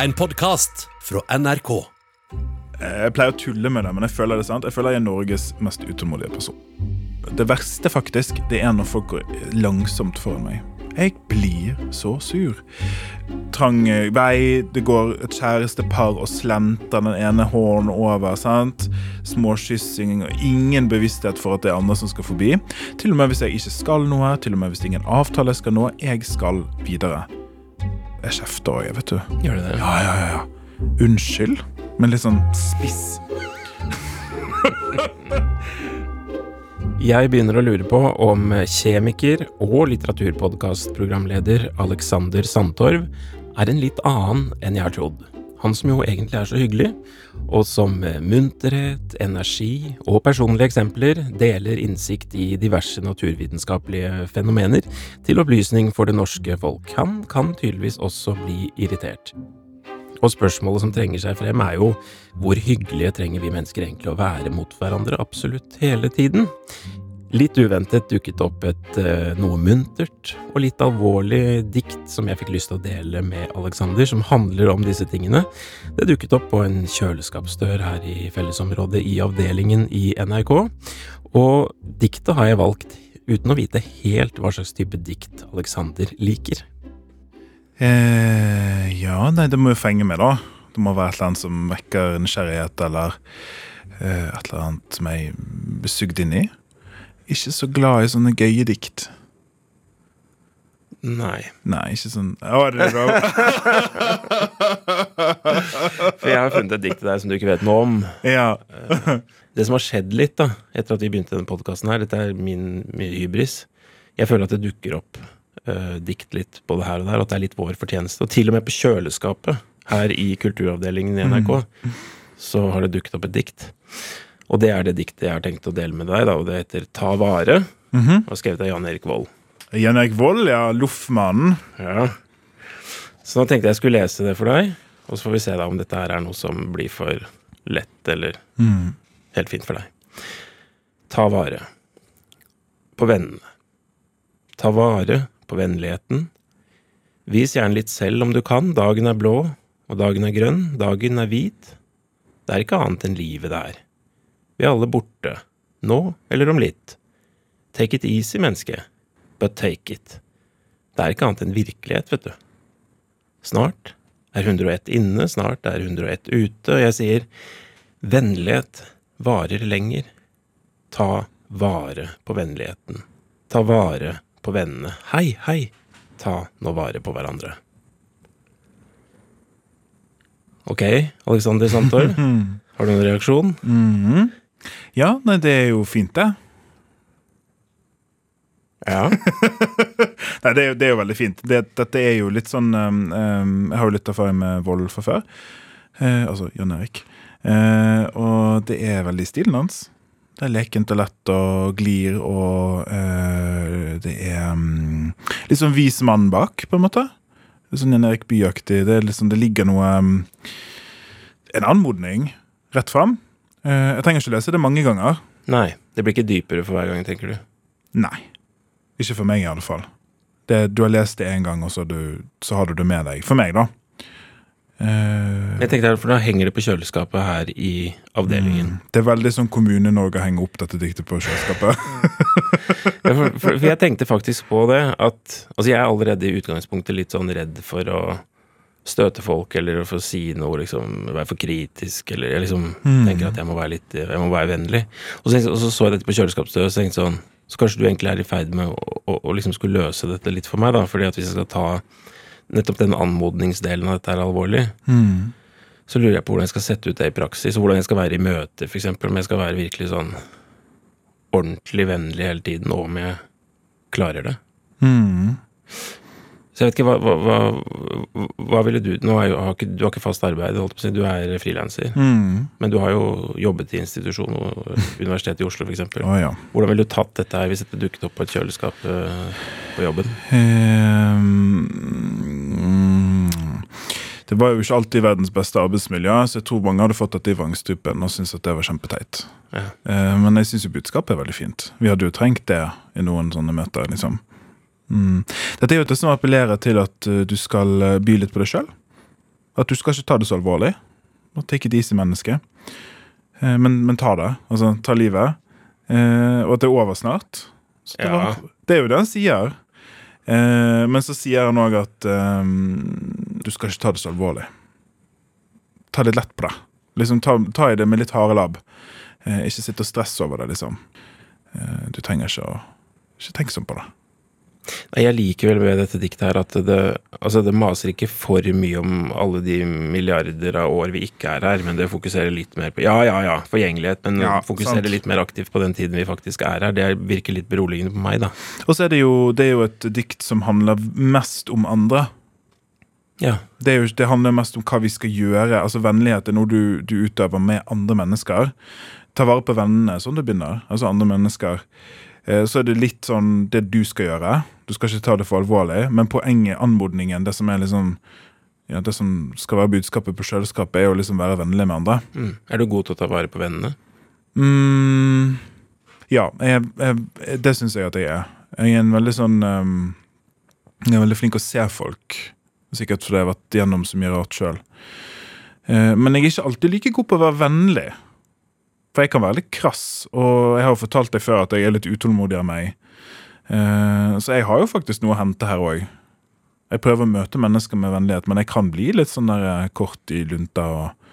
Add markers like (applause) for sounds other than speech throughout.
En podkast fra NRK. Jeg pleier å tulle med det, men jeg føler det sant. Jeg føler jeg er Norges mest utålmodige person. Det verste faktisk, det er når folk går langsomt foran meg. Jeg blir så sur. Trang vei, det går et kjærestepar og slenter den ene hånden over. sant? Småkyssing og ingen bevissthet for at det er andre som skal forbi. Til og med hvis jeg ikke skal noe, til og med hvis ingen avtale skal nå. Jeg skal videre. Jeg kjefter òg, vet du. Gjør du det? Ja, ja, ja. ja. Unnskyld, men litt sånn spiss. Jeg begynner å lure på om kjemiker og litteraturpodkastprogramleder Alexander Sandtorv er en litt annen enn jeg har trodd. Han som jo egentlig er så hyggelig, og som med munterhet, energi og personlige eksempler deler innsikt i diverse naturvitenskapelige fenomener til opplysning for det norske folk. Han kan tydeligvis også bli irritert. Og spørsmålet som trenger seg frem, er jo hvor hyggelige trenger vi mennesker egentlig å være mot hverandre absolutt hele tiden? Litt uventet dukket opp et eh, noe muntert og litt alvorlig dikt som jeg fikk lyst til å dele med Alexander, som handler om disse tingene. Det dukket opp på en kjøleskapsdør her i fellesområdet i avdelingen i NRK, og diktet har jeg valgt uten å vite helt hva slags type dikt Alexander liker. Eh, ja, nei, det må jo fenge meg, da. Det må være et eller annet som vekker nysgjerrighet, eller eh, et eller annet som jeg blir sugd inn i. Ikke så glad i sånne gøye dikt. Nei, Nei, ikke sånn Å, det er bra. (laughs) for jeg har funnet et dikt til deg som du ikke vet noe om. ja. Det som har skjedd litt da, etter at vi begynte denne podkasten her, dette er min, min hybris. Jeg føler at det dukker opp uh, dikt litt både her og der, at det er litt vår fortjeneste. Og til og med på kjøleskapet her i kulturavdelingen i NRK, så har det dukket opp et dikt. Og det er det diktet jeg har tenkt å dele med deg, da, og det heter Ta vare. Mhm. Og skrevet av Jan Erik Vold. Jan Erik Vold, ja. Loffmannen. Ja. Så nå tenkte jeg skulle lese det for deg, og så får vi se da om dette her er noe som blir for lett eller Mm. helt fint for deg. Ta vare på vennene. Ta vare på vennligheten. Vis gjerne litt selv om du kan. Dagen er blå, og dagen er grønn, dagen er hvit. Det er ikke annet enn livet det er. Vi er alle borte. Nå eller om litt. Take it easy, menneske. But take it. Det er ikke annet enn virkelighet, vet du. Snart er 101 inne, snart er 101 ute, og jeg sier vennlighet varer lenger. Ta vare på vennligheten. Ta vare på vennene. Hei, hei! Ta nå vare på hverandre. Ok, Alexander Sandtorv, (laughs) har du noen reaksjon? Mhm. Ja, nei, det er jo fint, det. Ja. (laughs) Nei, det er, jo- det er jo veldig fint. Det, dette er jo litt sånn um, um, Jeg har jo litt erfaring med vold fra før. Uh, altså Jan Erik. Uh, og det er veldig stilen hans. Det er lekent og lett og glir og uh, Det er um, litt sånn vis mann bak, på en måte. Litt sånn Jan Erik Bye-aktig. Det, liksom, det ligger noe um, En anmodning rett fram. Eh, jeg trenger ikke lese det mange ganger. Nei, det blir ikke dypere for hver gang, tenker du. Nei. Ikke for meg, i alle fall. Det, du har lest det én gang, og så, du, så har du det med deg. For meg, da. Uh, Jeg tenkte, For da henger det på kjøleskapet her i avdelingen. det er veldig sånn Kommune-Norge henger opp dette diktet på kjøleskapet. (laughs) Ja, for, for, for jeg tenkte faktisk på det at Altså, jeg er allerede i utgangspunktet litt sånn redd for å støte folk, eller for å si noe, liksom være for kritisk, eller jeg liksom tenker at jeg må være litt Jeg må være vennlig. Og så, og så så jeg dette på kjøleskapsdøra, og så tenkte sånn Så kanskje du egentlig er i ferd med å, å, å liksom skulle løse dette litt for meg, da. Fordi at hvis jeg skal ta nettopp den anmodningsdelen av dette er alvorlig, Mm. så lurer jeg på hvordan jeg skal sette ut det i praksis, og hvordan jeg skal være i møter, f.eks. Om jeg skal være virkelig sånn ordentlig vennlig hele tiden, og om jeg klarer det. Mm. Så jeg vet ikke, hva, hva, hva, hva ville du Nå jo, har ikke, Du har ikke fast arbeid, si, du er frilanser. Mm. Men du har jo jobbet i institusjon, Universitetet i Oslo f.eks. Oh, ja. Hvordan ville du tatt dette her hvis dette dukket opp på et kjøleskap eh, på jobben? Um, det var jo ikke alltid verdens beste arbeidsmiljø, så jeg tror mange hadde fått dette i vrangstrupen og syntes at det var kjempeteit. Ja. Uh, men jeg syns jo budskapet er veldig fint. Vi hadde jo trengt det i noen sånne møter, liksom. Mm. Dette er jo det som appellerer til at eh, du skal eh, by litt på deg sjøl. At du skal ikke ta det så alvorlig. Take it easy, menneske. Eh, men, men ta det. Altså, ta livet. Og at det er over snart. Det, Ja. var, det er jo det han sier. Men så sier han òg at um, du skal ikke ta det så alvorlig. Ta litt lett på det. Liksom, ta, ta i det med litt harde labb. Ikke sitte og stresse over det, liksom. Du trenger ikke å Ikke tenke sånn på det. Nei, Jeg liker vel med dette diktet her at det, altså det maser ikke for mye om alle de milliarder av år vi ikke er her, men det fokuserer litt mer på Ja, ja, ja, forgjengelighet, men Ja, fokuserer sant. litt mer aktivt på den tiden vi faktisk er her. Det virker litt beroligende på meg, da. Og så er det jo, det er jo et dikt som handler mest om andre. Ja. Det, er jo, det handler mest om hva vi skal gjøre. Altså Vennlighet er noe du, du utøver med andre mennesker. Ta vare på vennene, sånn det begynner. Altså andre mennesker. Eh, Så er det litt sånn det du skal gjøre. Du skal ikke ta det for alvorlig. Men poenget, anmodningen, det som er liksom ja, Det som skal være budskapet på kjøleskapet, er å liksom være vennlig med andre. Mm. Er du god til å ta vare på vennene? Mm, ja, jeg, jeg, det syns jeg at jeg er. Jeg er en veldig sånn um, Jeg er veldig flink å se folk. Sikkert fordi jeg har vært gjennom så mye rart sjøl. men jeg er ikke alltid like god på å være vennlig. For jeg kan være litt krass, og jeg har jo fortalt deg før at jeg er litt utålmodig av meg. Eh, så jeg har jo faktisk noe å hente her òg. Jeg prøver å møte mennesker med vennlighet, men jeg kan bli litt sånn der eh, kort i lunta og,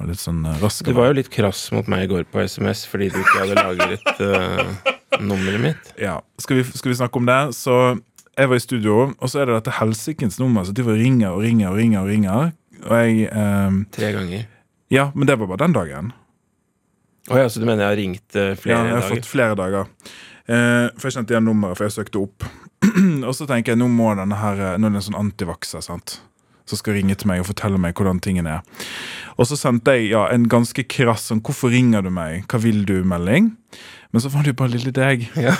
og litt sånn raskere. rask. Du var jo litt krass mot meg i går på SMS fordi du ikke hadde lagret uh, nummeret mitt. Ja, skal vi, skal vi snakke om det? Så jeg var i studio, og så er det dette helsikens nummer som driver og ringer og ringer og ringer. Og ringer Og jeg ehm, Tre ganger. Ja, men det var bare den dagen. Å ja, så du mener jeg har ringt flere dager? Ja, jeg har dager? fått flere dager. Eh, for jeg kjente igjen nummeret, for jeg søkte opp. (clears throat) og så tenker jeg, nå må denne her eh, Nå er det en sånn antivakser, sant. Som skal ringe til meg og fortelle meg hvordan tingene er. Og så sendte jeg ja, en ganske krass sånn 'Hvorfor ringer du meg? Hva vil du?' melding. Men så var det jo bare lille deg. Ja.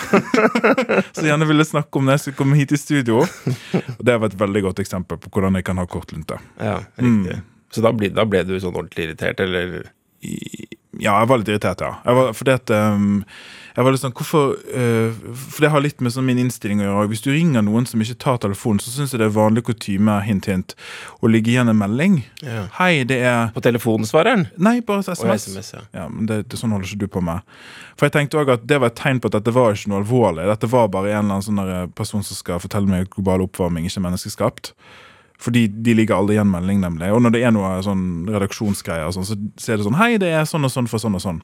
(laughs) så gjerne ville snakke om det jeg skulle komme hit i studio. Og det var et veldig godt eksempel på hvordan jeg kan ha kortlunte. Ja, riktig. Mm. Så da, ble- da ble du sånn ordentlig irritert, eller? Ja, jeg var litt irritert, ja. Jeg var, fordi at um, jeg var litt sånn, hvorfor uh, For det har litt med sånn min innstilling å gjøre. Hvis du ringer noen som ikke tar telefonen, så syns jeg det er vanlig kutyme, hint, hint, å ligge igjen en melding. Ja. Hei, det er På telefonsvareren? Nei, bare SMS. SMS, ja. Ja, men det, det, Sånn holder ikke du på med. For jeg tenkte også at Det var et tegn på at dette var ikke noe alvorlig. Dette var bare en eller annen sånn person som skal fortelle meg global oppvarming ikke er menneskeskapt. Fordi de ligger aldri igjen melding, nemlig. Og når det er noe sånn redaksjonsgreier, sånn, så, så er det sånn Hei, det er sånn og sånn for sånn og sånn.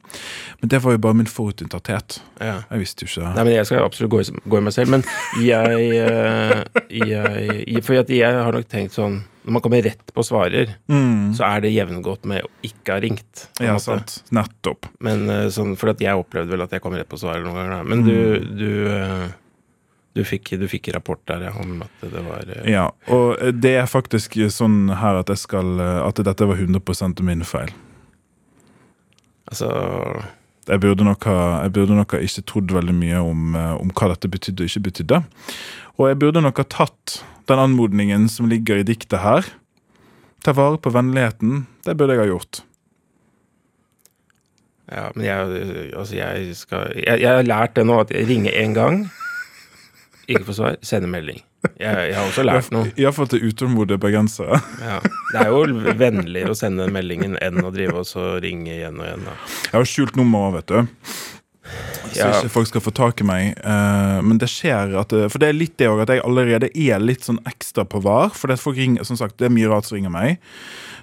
Men det var jo bare min forutinntatthet. ja. Jeg visste jo ikke Nei, men Jeg skal absolutt gå i, gå i meg selv, men jeg, eh, jeg For jeg har nok tenkt sånn Når man kommer rett på svarer, mm. så er det jevngodt med å ikke ha ringt. Ja, måte. sant. Nettopp. Men eh, sånn, For jeg opplevde vel at jeg kom rett på svarer noen ganger. Da. Men du, du, eh, du, fikk, du fikk rapport der ja, om at det var eh, Ja, og det er faktisk sånn her at jeg skal At dette var 100% min feil. Altså Jeg burde nok ha, burde nok ha ikke trodd veldig mye om, eh, om hva dette betydde og ikke betydde. Og jeg burde nok ha tatt den anmodningen som ligger i diktet her. Ta vare på vennligheten. Det burde jeg ha gjort. Ja, men jeg, altså jeg skal jeg, jeg har lært det nå, at jeg ringer én gang, ikke få svar, sende melding. Jeg, jeg har også lært noe. Iallfall til utålmodige bergensere. Ja. Det er jo vennligere å sende meldingen enn å drive og ringe igjen og igjen. Da. Jeg har skjult nummer vet du. Så Ja. ikke folk skal få tak i meg. Eh, men det skjer at det, For det er litt det òg, at jeg allerede er litt sånn ekstra på var. For det, folk ringer, som sagt, det er mye rart som ringer meg.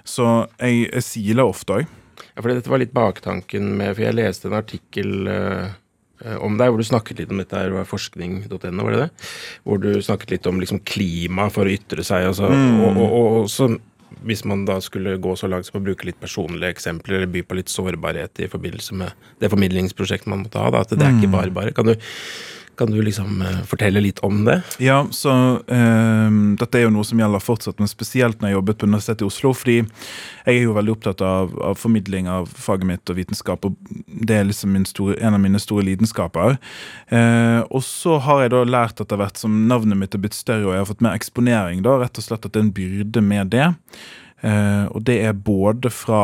Så jeg, jeg siler ofte òg. Ja, for dette var litt baktanken med For jeg leste en artikkel eh, eh, om deg, hvor du snakket litt om dette her, forskning.no, var det det? Hvor du snakket litt om liksom klima for å ytre seg, og, Mm. og, og, og, så hvis man da skulle gå så langt som å bruke litt personlige eksempler, eller by på litt sårbarhet i forbindelse med det formidlingsprosjektet man måtte ha, da, at det er Mm. ikke bare bare. Kan du, kan du liksom eh, fortelle litt om det? Ja, så eh, dette er jo noe som gjelder fortsatt, men spesielt når jeg jobbet på Universitetet i Oslo. Fordi jeg er jo veldig opptatt av, av formidling av faget mitt og vitenskap. og Det er liksom store, en av mine store lidenskaper. Eh, og så har jeg da lært etter hvert som navnet mitt er blitt større og jeg har fått mer eksponering, da, rett og slett at det er en byrde med det. Eh, og det er både fra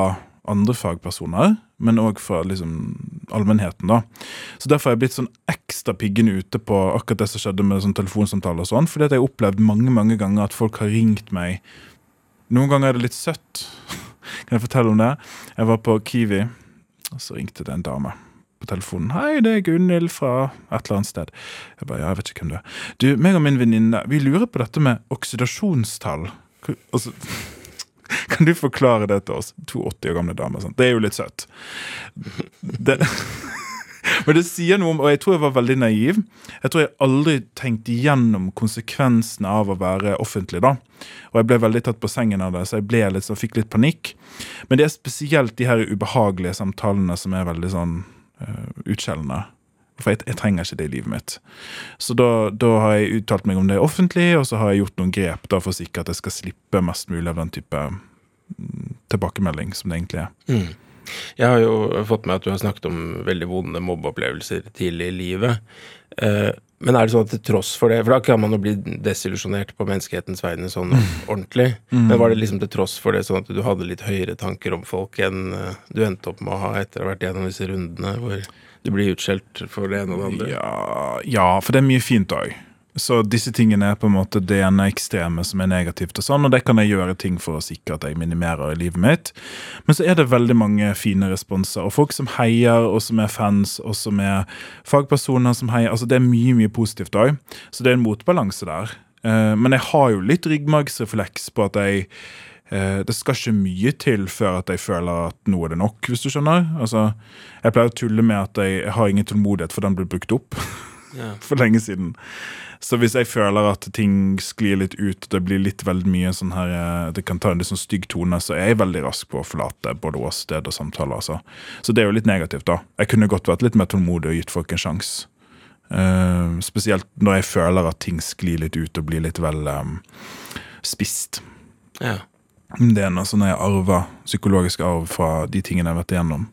andre fagpersoner, men òg fra liksom allmennheten. da. Så Derfor har jeg blitt sånn ekstra piggende ute på akkurat det som skjedde med sånn telefonsamtaler og sånn, fordi at jeg har opplevd mange mange ganger at folk har ringt meg Noen ganger er det litt søtt. (laughs) Kan jeg fortelle om det? Jeg var på Kiwi, og så ringte det en dame på telefonen. 'Hei, det er Gunhild fra et eller annet sted.' Jeg bare, ja, jeg vet ikke hvem du er. Du, meg og min venninne, vi lurer på dette med oksidasjonstall. Altså, (laughs) (laughs) kan du forklare det til oss? To 80 år gamle damer. Sånn. Det er jo litt søtt. Det, (laughs) men det sier noe om Og jeg tror jeg var veldig naiv. Jeg tror jeg aldri tenkte igjennom konsekvensene av å være offentlig. da Og jeg ble veldig tatt på sengen av det, så jeg ble litt, så fikk litt panikk. Men det er spesielt de her ubehagelige samtalene som er veldig sånn uh, utskjellende. For jeg, jeg, trenger ikke det i livet mitt. Så da, da, har jeg uttalt meg om det offentlig, og så har jeg gjort noen grep da for å sikre at jeg skal slippe mest mulig av den type mm, tilbakemelding som det egentlig er. Mm. Jeg har jo fått med at du har snakket om veldig vonde mobbeopplevelser tidlig i livet. Eh, men er det sånn at til tross for det For da kan man jo bli desillusjonert på menneskehetens vegne sånn mm. ordentlig. Mm. Men var det liksom til tross for det sånn at du hadde litt høyere tanker om folk enn eh, du endte opp med å ha etter å ha vært gjennom disse rundene hvor du blir utskjelt for det ene og det andre? Ja, ja for det er mye fint òg. Så disse tingene er på en måte det ene ekstreme som er negativt, og sånn, og det kan jeg gjøre ting for å sikre at jeg minimerer i livet mitt. Men så er det veldig mange fine responser, og folk som heier, og som er fans, og som er fagpersoner som heier. altså Det er mye mye positivt òg, så det er en motbalanse der. Eh, men jeg har jo litt ryggmargsrefleks på at jeg eh, det skal ikke mye til før at jeg føler at nå er det nok, hvis du skjønner. Altså, Jeg pleier å tulle med at jeg har ingen tålmodighet, for den blir brukt opp (laughs) for lenge siden. Så hvis jeg føler at ting sklir litt ut, det blir litt veldig mye sånn her eh, Det kan ta en litt sånn stygg tone, så er jeg veldig rask på å forlate både åsted og samtaler. Altså. Så det er jo litt negativt, da. Jeg kunne godt vært litt mer tålmodig og gitt folk en sjanse. Uh, spesielt når jeg føler at ting sklir litt ut og blir litt vel um, spist. Ja. Det er noe sånn jeg arver, psykologisk arv fra de tingene jeg har vært igjennom.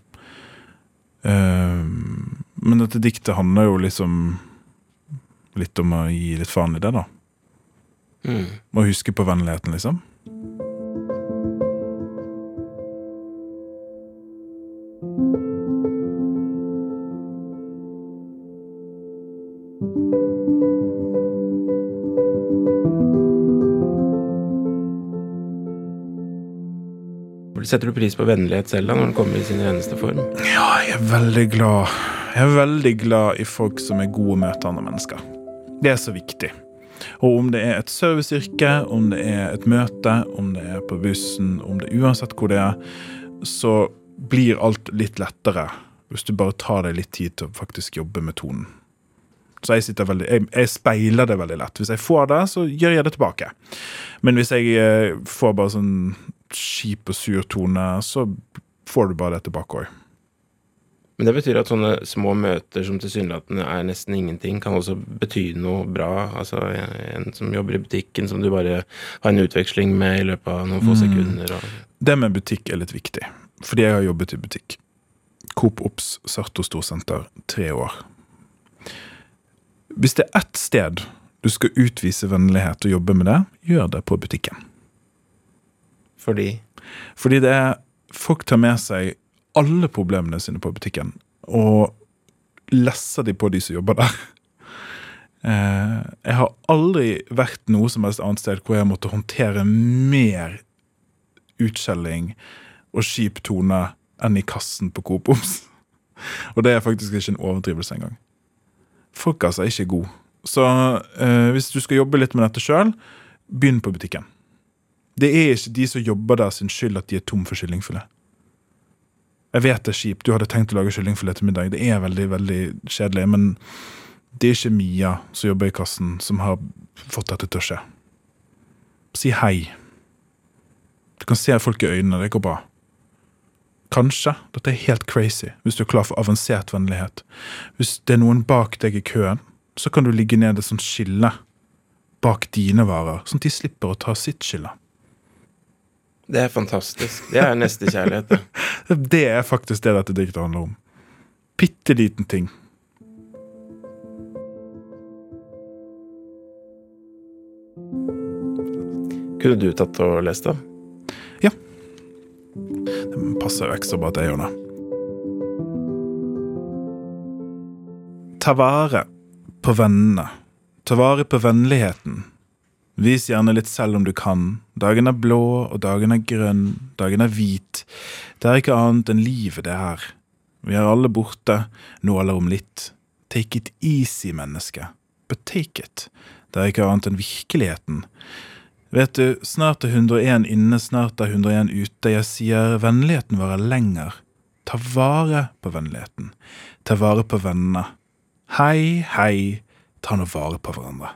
Uh, men dette diktet handler jo liksom litt om å gi litt faen i det, da. Mm. Må huske på vennligheten, liksom. Setter du pris på vennlighet selv da, når den kommer i sin reneste form? Ja, jeg er veldig glad. Jeg er veldig glad i folk som er gode å møte andre mennesker. Det er så viktig. Og om det er et serviceyrke, om det er et møte, om det er på bussen, om det er uansett hvor det er, så blir alt litt lettere hvis du bare tar deg litt tid til å faktisk jobbe med tonen. Så jeg, veldig, jeg, jeg, speiler det veldig lett. Hvis jeg får det, så gjør jeg det tilbake. Men hvis jeg eh, får bare sånn kjip og sur tone, så får du bare det tilbake òg. Men det betyr at sånne små møter som tilsynelatende er nesten ingenting, kan også bety noe bra. Altså en som jobber i butikken, som du bare har en utveksling med i løpet av noen få mm. sekunder. Og... Det med butikk er litt viktig, fordi jeg har jobbet i butikk. Coop Ops Sarto Storsenter tre år. Hvis det er ett sted du skal utvise vennlighet og jobbe med det, gjør det på butikken. Fordi? Fordi det er Folk tar med seg alle problemene sine på butikken og lesser de på de som jobber der. (laughs) Eh, jeg har aldri vært noe som helst annet sted hvor jeg måtte håndtere mer utskjelling og kjip tone enn i kassen på Coop Oms. (laughs) Og det er faktisk ikke en overdrivelse engang. Folk altså er ikke gode. Så eh, hvis du skal jobbe litt med dette sjøl, begynn på butikken. Det er ikke de som jobber der sin skyld at de er tom for kyllingfilet. Jeg vet det er kjipt, du hadde tenkt å lage kyllingfilet til middag. Det er veldig, veldig kjedelig. Men det er ikke Mia som jobber i kassen, som har fått dette til å skje. Si hei. Du kan se folk i øynene. Det går bra. Kanskje dette er helt crazy, hvis du er klar for avansert vennlighet. Hvis det er noen bak deg i køen, så kan du ligge ned et sånt skille bak dine varer, sånn at de slipper å ta sitt skille. Det er fantastisk. Det er nestekjærlighet, det. (laughs) det er faktisk det dette diktet handler om. Bitte liten ting. Kunne du tatt og lest det? Ja. Det passer jo ekstra bra at jeg gjør det. Ta vare på vennene. Ta vare på vennligheten. Vis gjerne litt selv om du kan. Dagen er blå, og dagen er grønn, dagen er hvit. Det er ikke annet enn livet, det her. Vi er alle borte, nå alle om litt. Take it easy, menneske. But take it. Det er ikke annet enn virkeligheten. Vet du, snart er 101 inne, snart er 101 ute. Jeg sier vennligheten varer lenger. Ta vare på vennligheten. Ta vare på vennene. Hei, hei, ta nå vare på hverandre.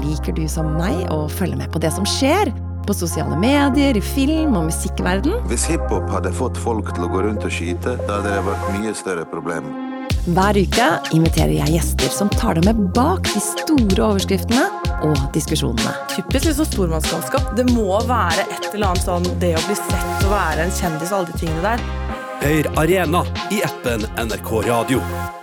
Liker du som meg å følge med på det som skjer? På sosiale medier, i film og musikkverden? Hvis hiphop hadde fått folk til å gå rundt og skyte, da hadde det vært mye større problem. Hver uke inviterer jeg gjester som tar deg med bak de store overskriftene og diskusjonene. Typisk liksom stormannsgalskap. Det må være et eller annet sånn det å bli sett og være en kjendis og alle de tingene der. Hør Arena i appen NRK Radio.